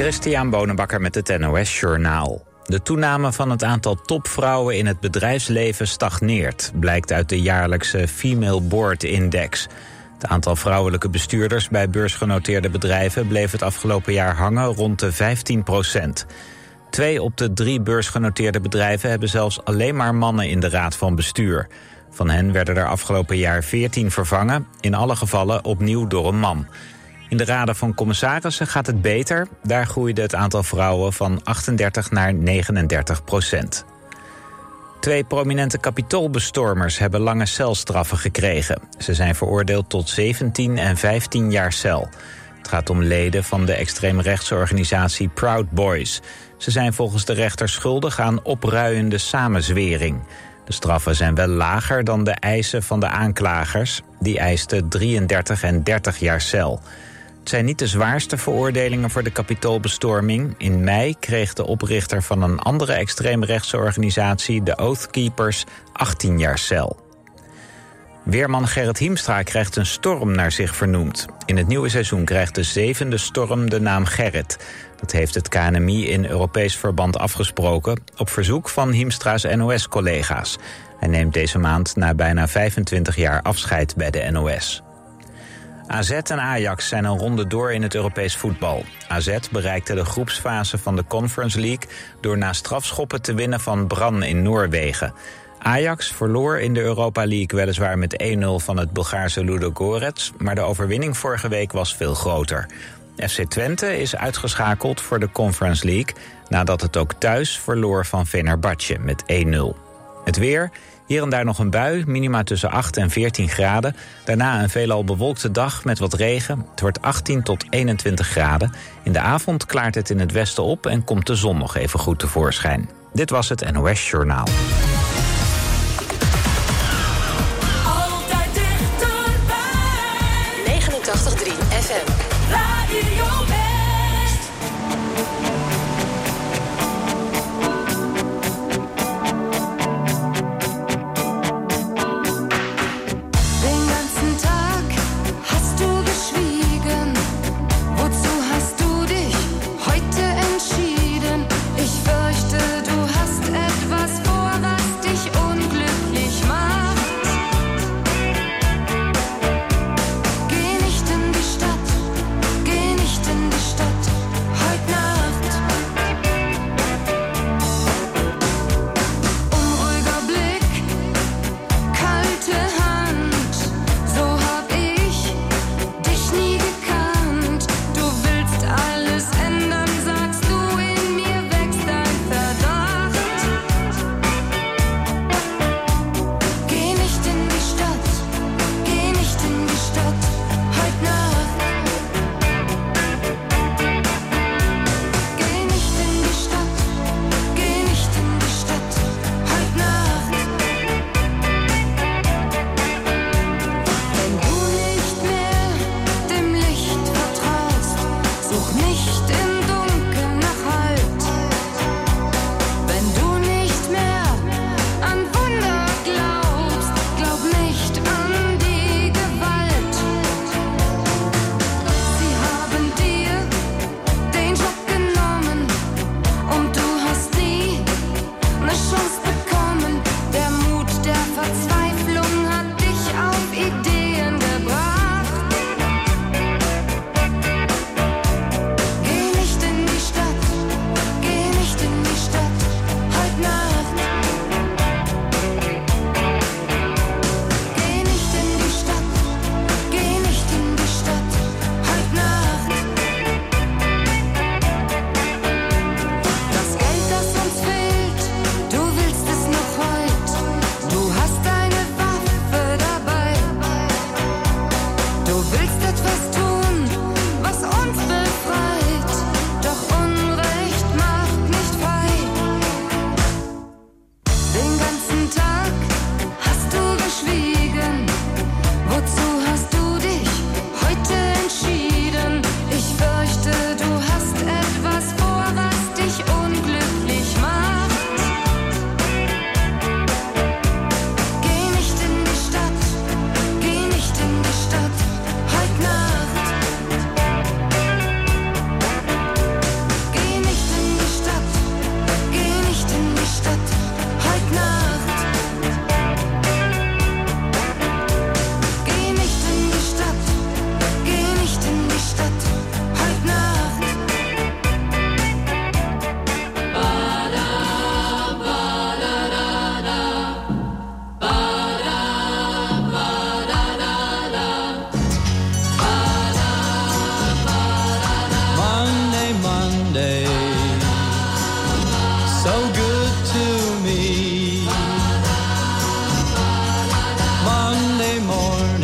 Christian Bonenbakker met het NOS Journaal. De toename van het aantal topvrouwen in het bedrijfsleven stagneert... blijkt uit de jaarlijkse Female Board Index. Het aantal vrouwelijke bestuurders bij beursgenoteerde bedrijven... bleef het afgelopen jaar hangen rond de 15 procent. Twee op de drie beursgenoteerde bedrijven... hebben zelfs alleen maar mannen in de raad van bestuur. Van hen werden er afgelopen jaar 14 vervangen... in alle gevallen opnieuw door een man... In de raden van commissarissen gaat het beter. Daar groeide het aantal vrouwen van 38 naar 39 procent. Twee prominente kapitoolbestormers hebben lange celstraffen gekregen. Ze zijn veroordeeld tot 17 en 15 jaar cel. Het gaat om leden van de extreemrechtse organisatie Proud Boys. Ze zijn volgens de rechter schuldig aan opruiende samenzwering. De straffen zijn wel lager dan de eisen van de aanklagers. Die eisten 33 en 30 jaar cel. Het zijn niet de zwaarste veroordelingen voor de kapitoolbestorming. In mei kreeg de oprichter van een andere extreemrechtse organisatie, de Oath Keepers, 18 jaar cel. Weerman Gerrit Hiemstra krijgt een storm naar zich vernoemd. In het nieuwe seizoen krijgt de zevende storm de naam Gerrit. Dat heeft het KNMI in Europees verband afgesproken... op verzoek van Hiemstra's NOS-collega's. Hij neemt deze maand na bijna 25 jaar afscheid bij de NOS. AZ en Ajax zijn een ronde door in het Europees voetbal. AZ bereikte de groepsfase van de Conference League... door na strafschoppen te winnen van Bran in Noorwegen. Ajax verloor in de Europa League weliswaar met 1-0 van het Bulgaarse Ludogorets... maar de overwinning vorige week was veel groter. FC Twente is uitgeschakeld voor de Conference League... nadat het ook thuis verloor van Fenerbahce met 1-0. Het weer... Hier en daar nog een bui, minima tussen 8 en 14 graden. Daarna een veelal bewolkte dag met wat regen. Het wordt 18 tot 21 graden. In de avond klaart het in het westen op en komt de zon nog even goed tevoorschijn. Dit was het NOS Journaal.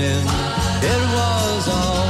morning. It was all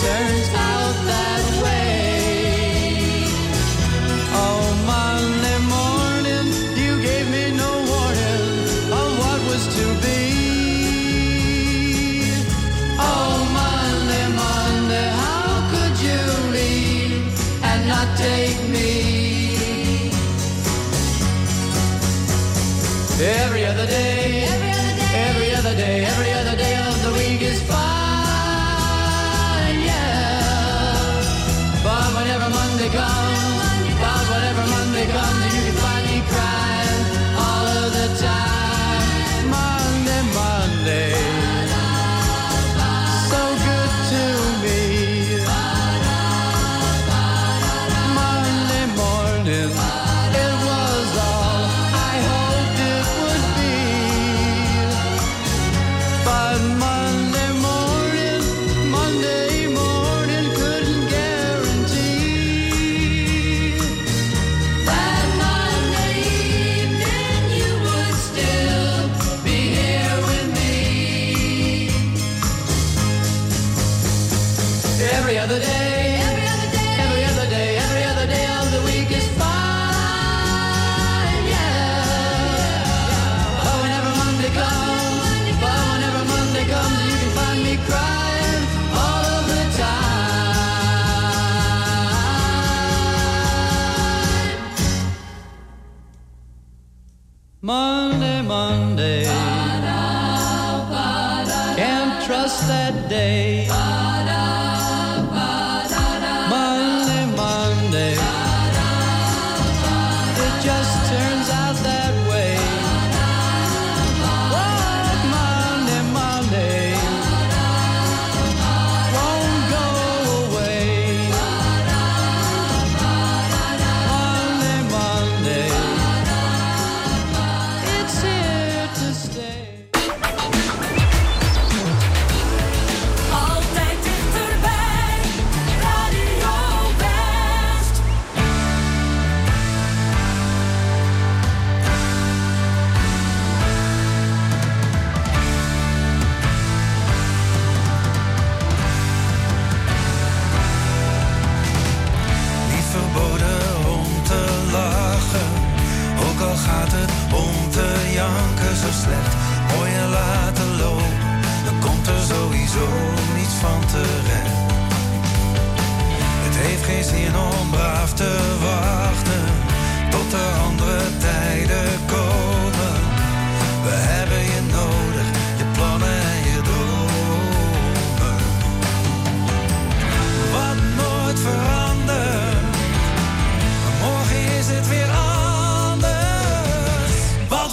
turns out Every other day, every other day, every other day, of the week is fine, yeah. But whenever Monday comes, but whenever Monday comes, you can find me crying all of the time. Monday, Monday, can't trust that day.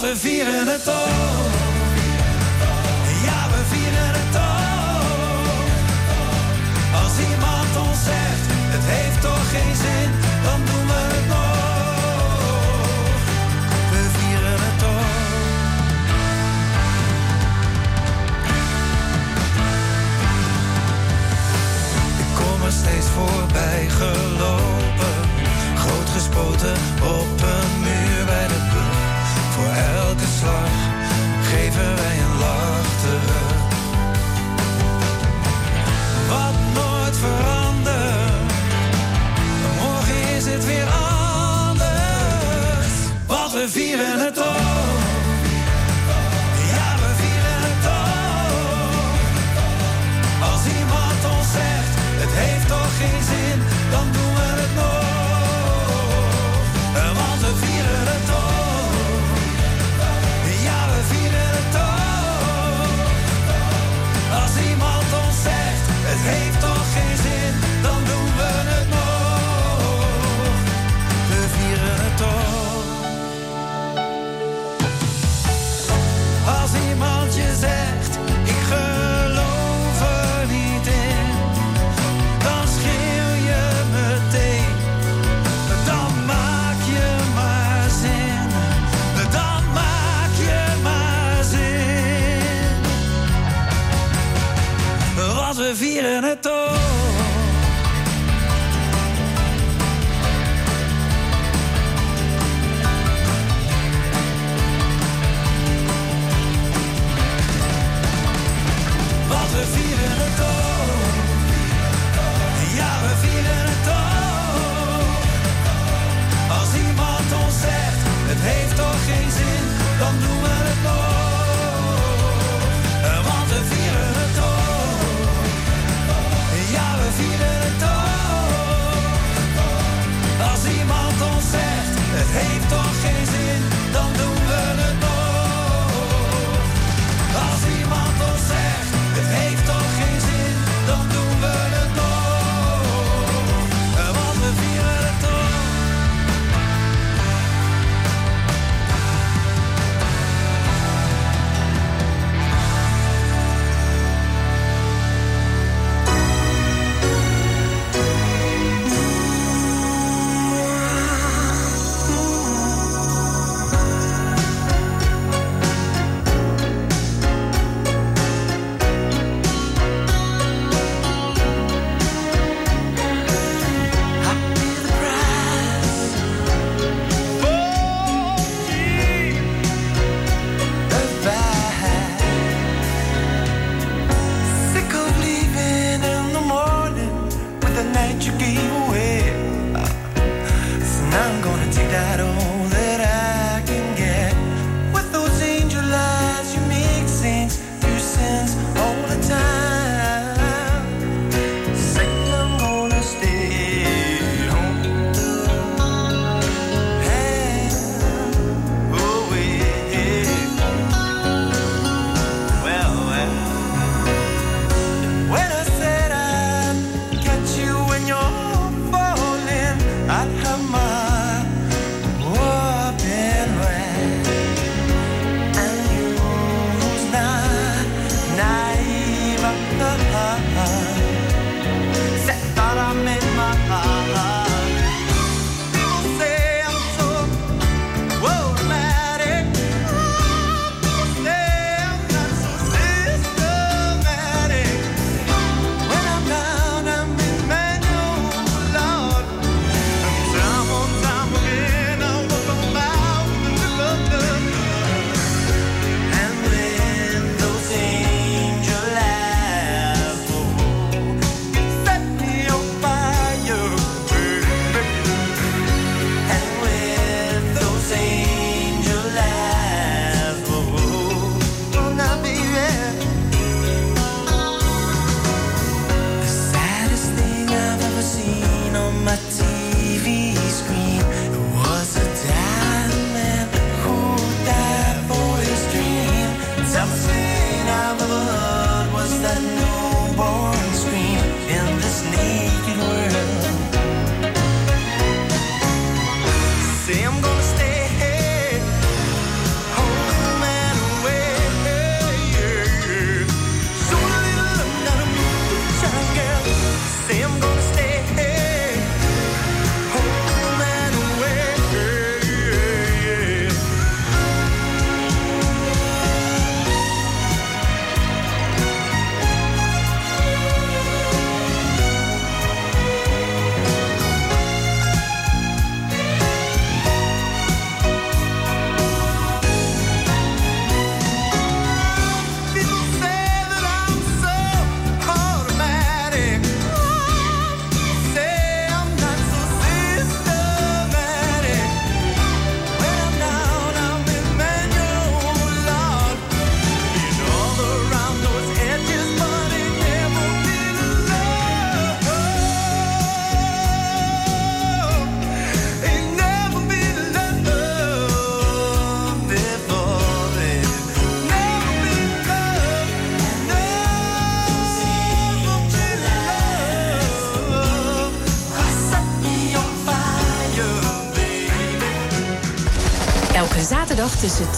we vieren het toch. Ja, we vieren het toch. Als iemand ons zegt, het heeft toch geen zin, dan doen we het nog. We vieren het toch. Ik kom er steeds voorbij gelopen, groot gespoten op een slide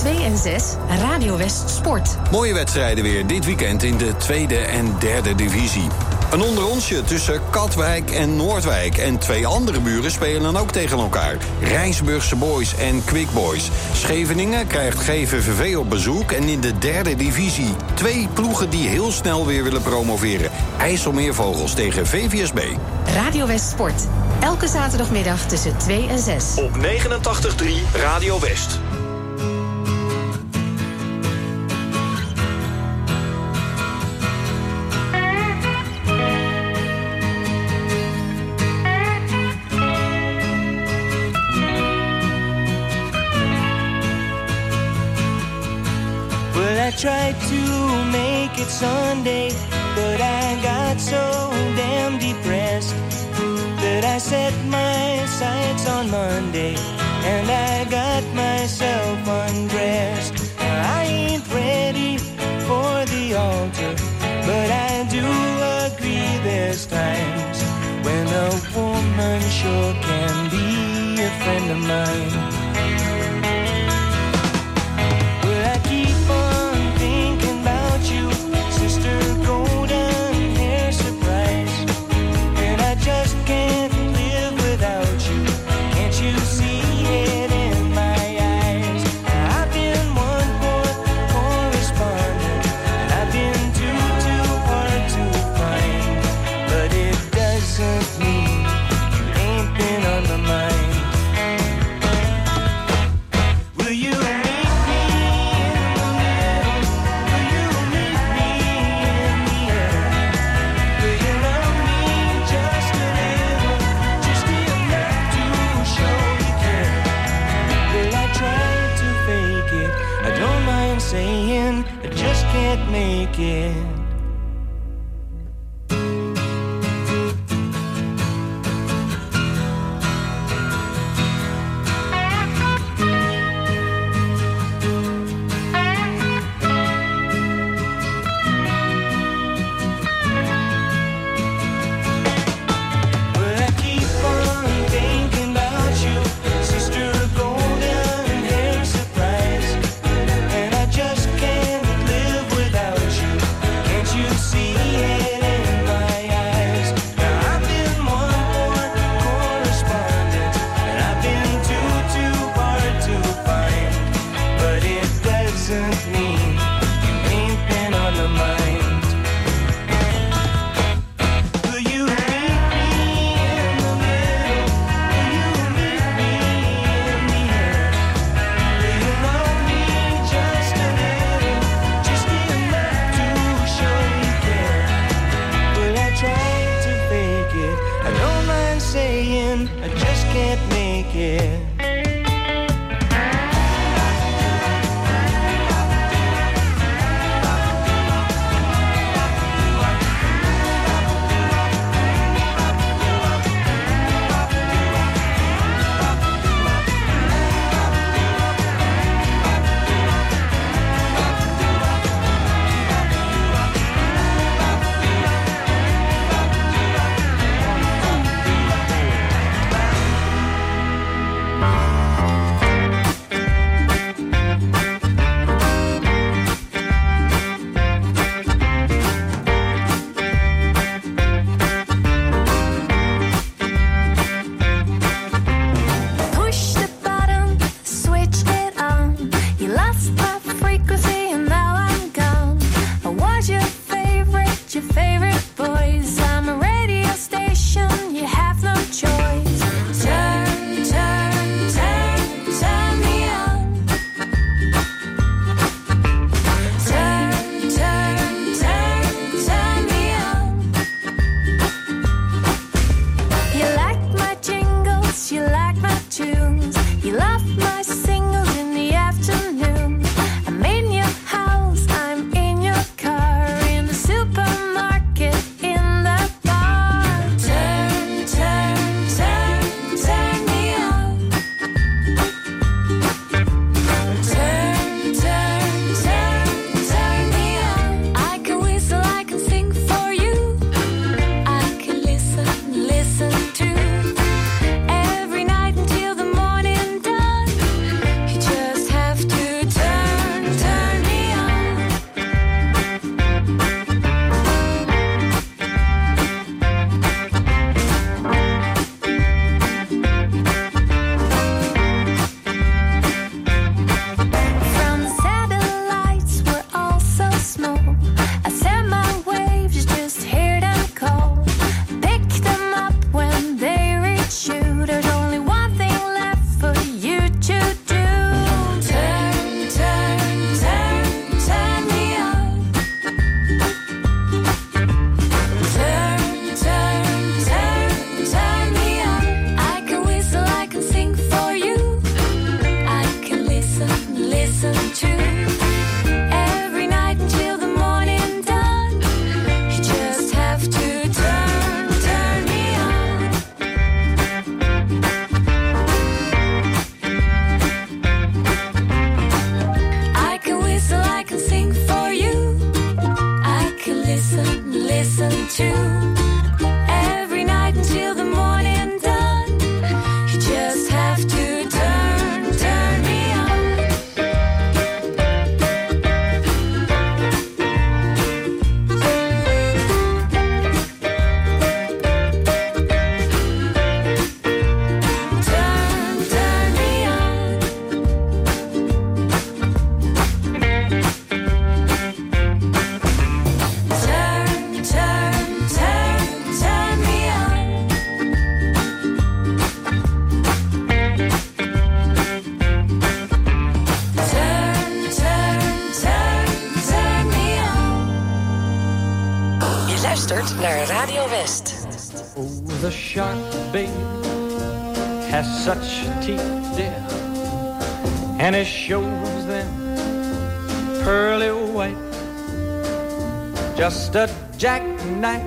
2 en 6 Radio West Sport. Mooie wedstrijden weer dit weekend in de tweede en derde divisie. Een onderonsje tussen Katwijk en Noordwijk. En twee andere buren spelen dan ook tegen elkaar. Rijnsburgse Boys en Quick Boys. Scheveningen krijgt GVVV op bezoek. En in de derde divisie twee ploegen die heel snel weer willen promoveren. IJsselmeervogels tegen VVSB. Radio West Sport. Elke zaterdagmiddag tussen 2 en 6. Op 89.3 Radio West. saying I just can't make it. Oh, the shark, babe, has such teeth, dear. And it shows them pearly white. Just a jackknife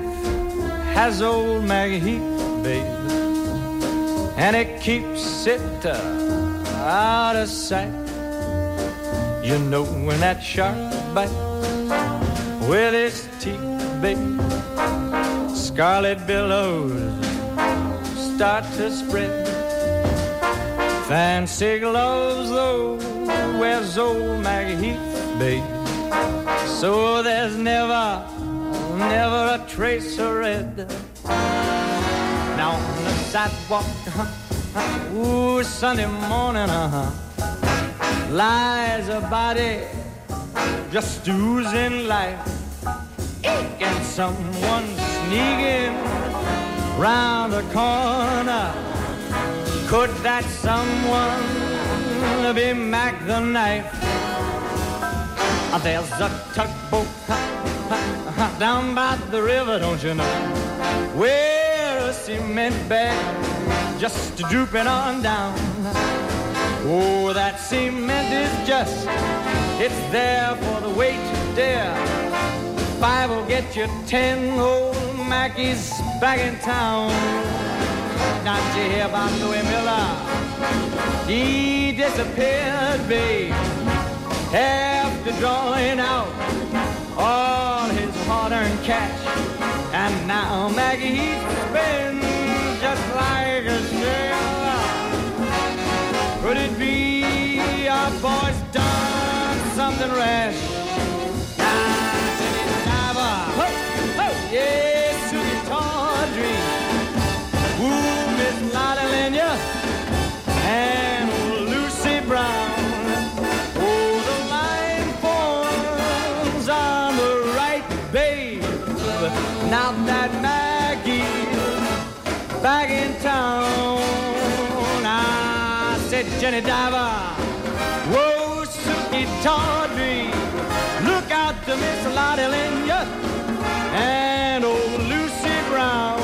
has old Macheath, babe. And it keeps it uh, out of sight. You know when that shark bites with its teeth, babe, scarlet billows start to spread. Fancy gloves, though, wears old Macheath, babe. So there's never, never a trace of red. Now on the sidewalk, uh-huh, ooh, Sunday morning, uh-huh, lies a body just oozing life. And someone sneaking round the corner. Could that someone be Mack the knife? Uh, There's a tugboat down by the river, don't you know? Where a cement bag just drooping on down. Oh, that cement is just, it's there for the weight dare. Five will get you ten old Mackies back in town. Not you hear about Louis Miller? He disappeared, babe, after drawing out all his hard-earned cash. And now Maggie spins just like a sailor. Could it be our boy's done something rash? Jenny Diver, whoa, Sukey Tawdry, look out to Miss Lotte Lenya and old Lucy Brown.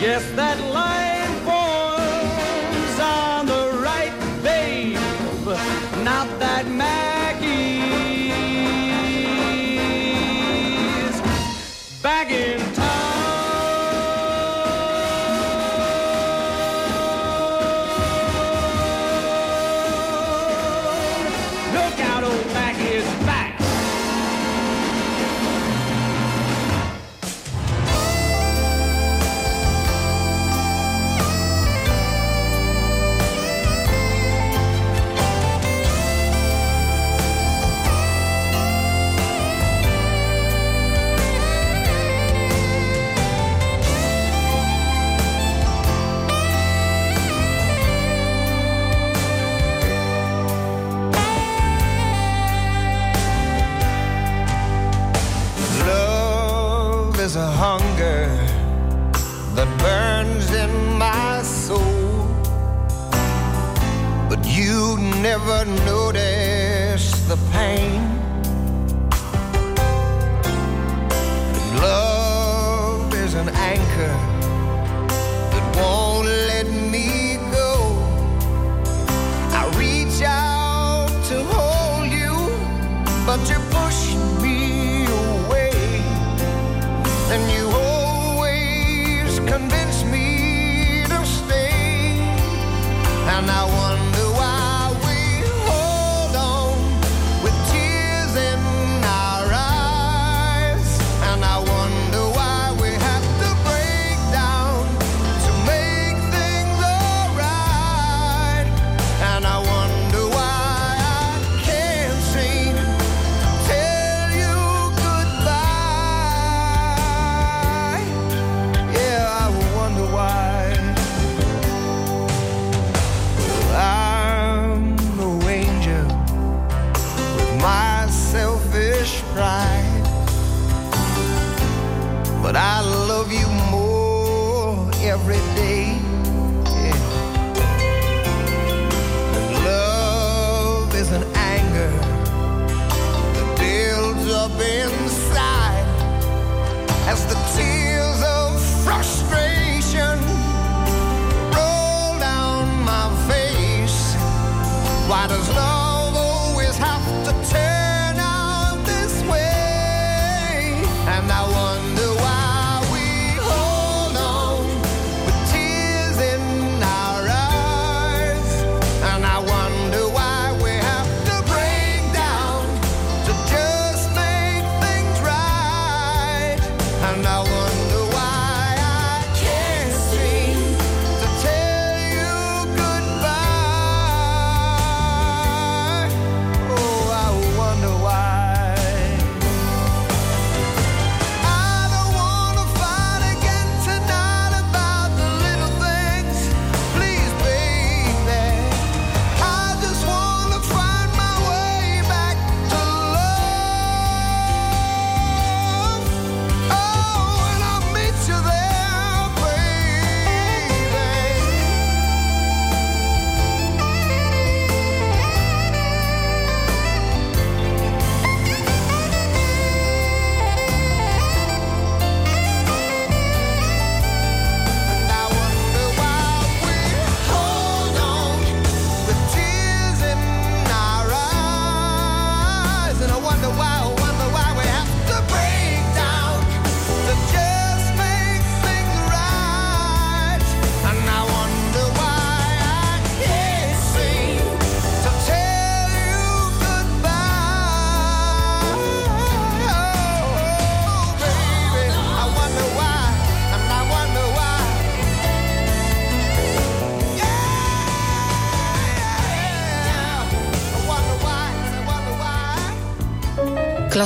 Yes, that line that won't let me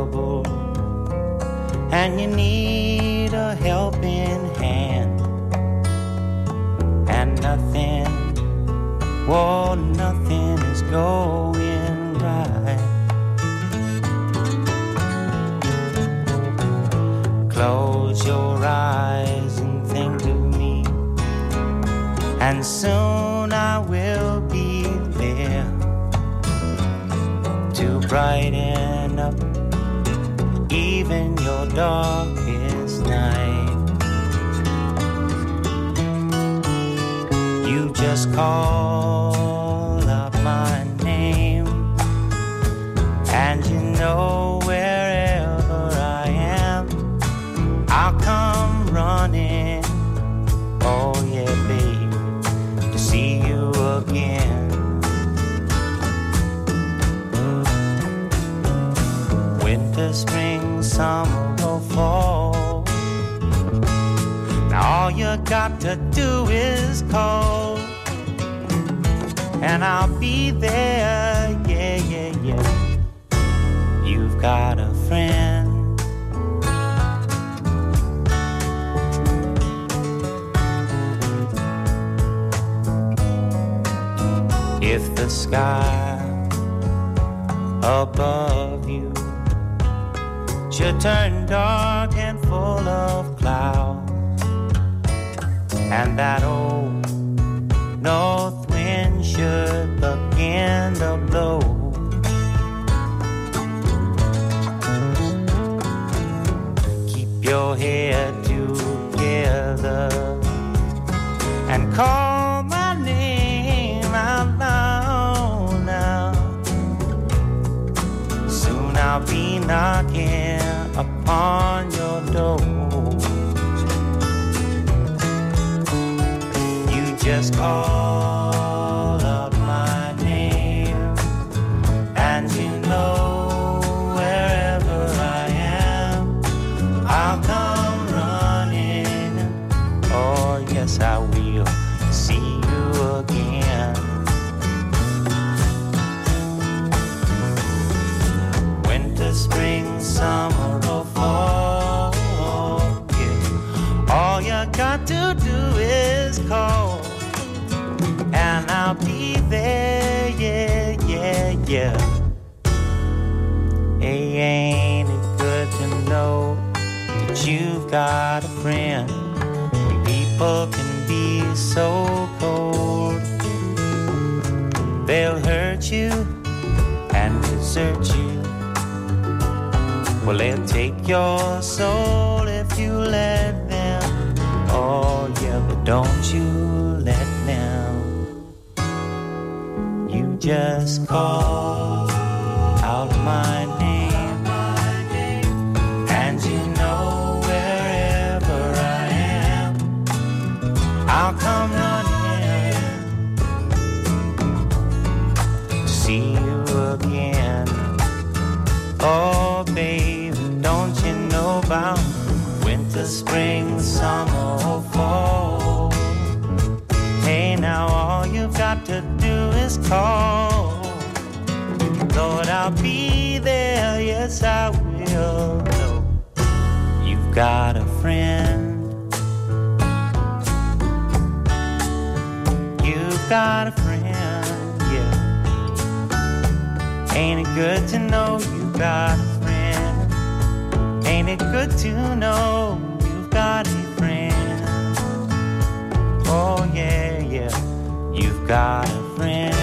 Trouble. And you need a helping hand. And nothing well nothing is going right. Close your eyes and think of me. And soon I will be there. To darkest night. You just call got to do is call, and I'll be there. Yeah, yeah, yeah. You've got a friend. If the sky above you should turn dark and that old north wind should begin to blow. Keep your head together and call my name out loud now. Soon I'll be knocking just call your soul if you let them. Oh, yeah, but don't you let them. You just call Will. No, you've got a friend. You've got a friend, yeah. Ain't it good to know you've got a friend? Ain't it good to know you've got a friend? Oh, yeah, yeah, you've got a friend.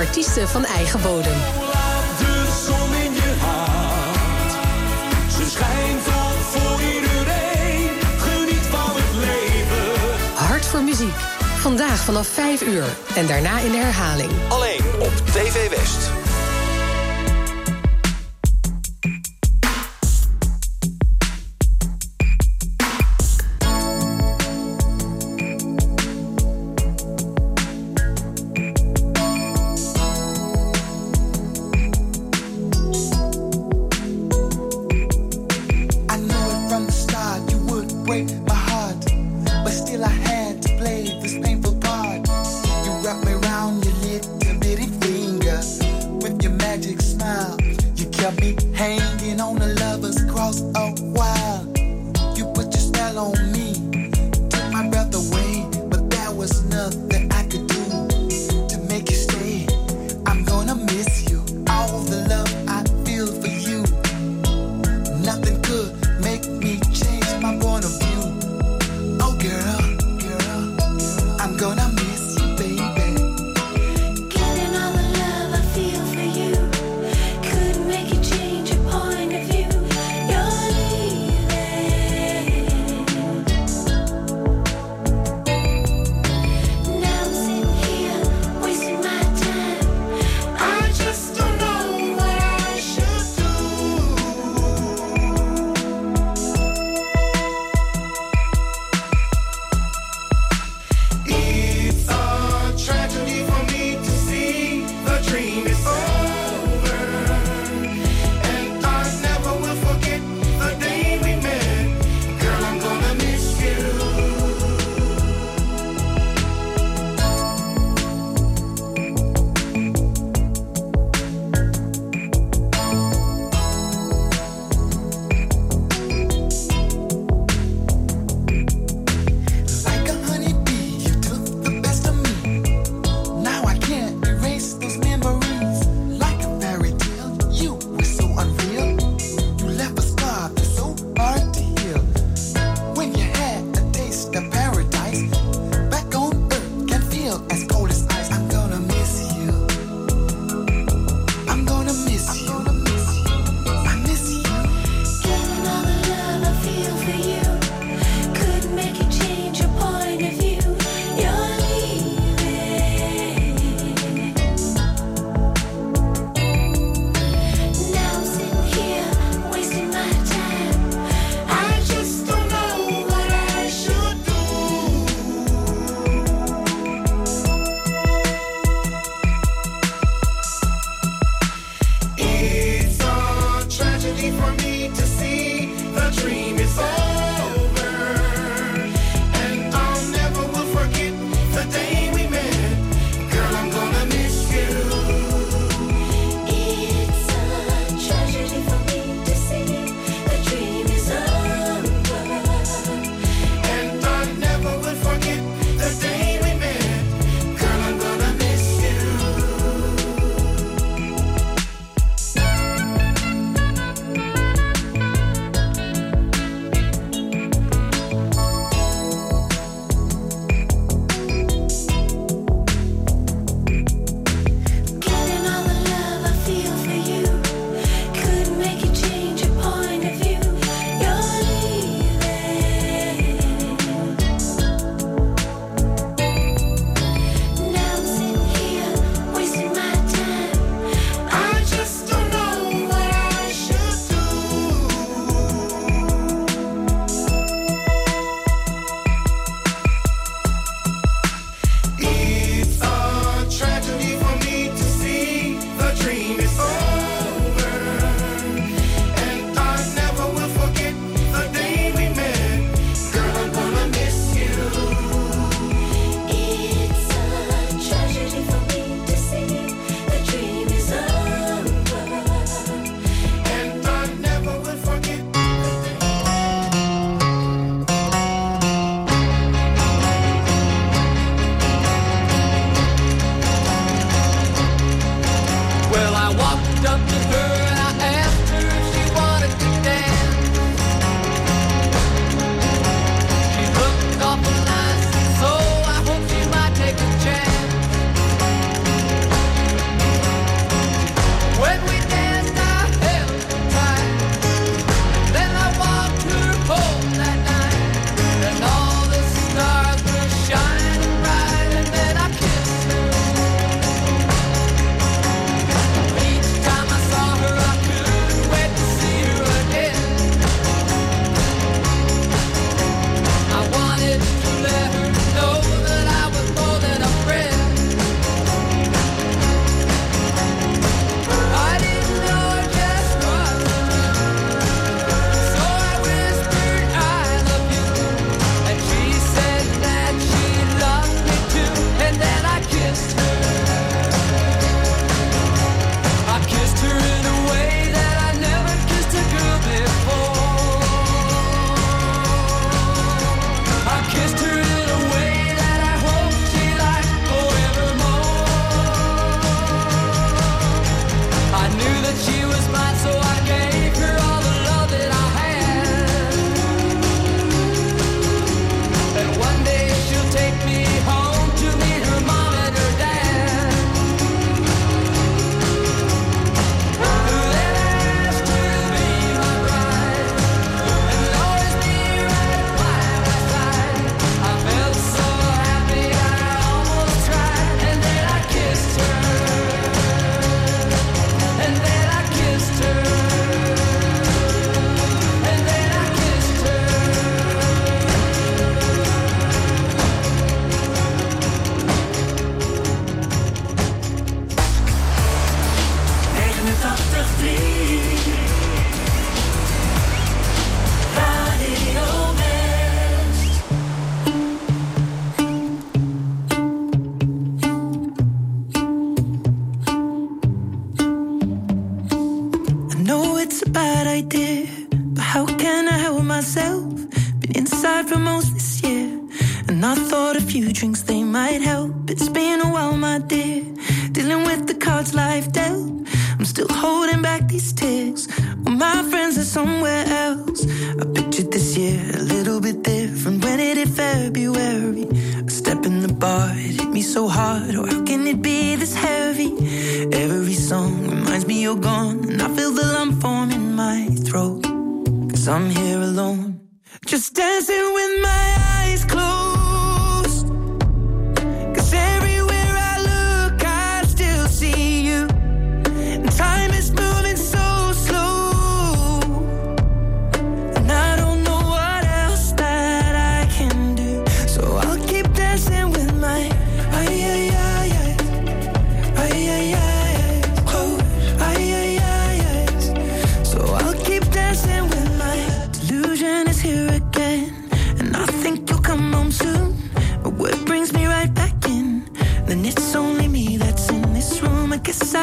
artiesten van eigen bodem. Hart voor muziek. Vandaag vanaf 5 uur en daarna in de herhaling. magic smile. You kept me hanging on the lover's cross a while. You put your spell on me.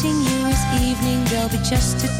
be you this evening, there'll be just the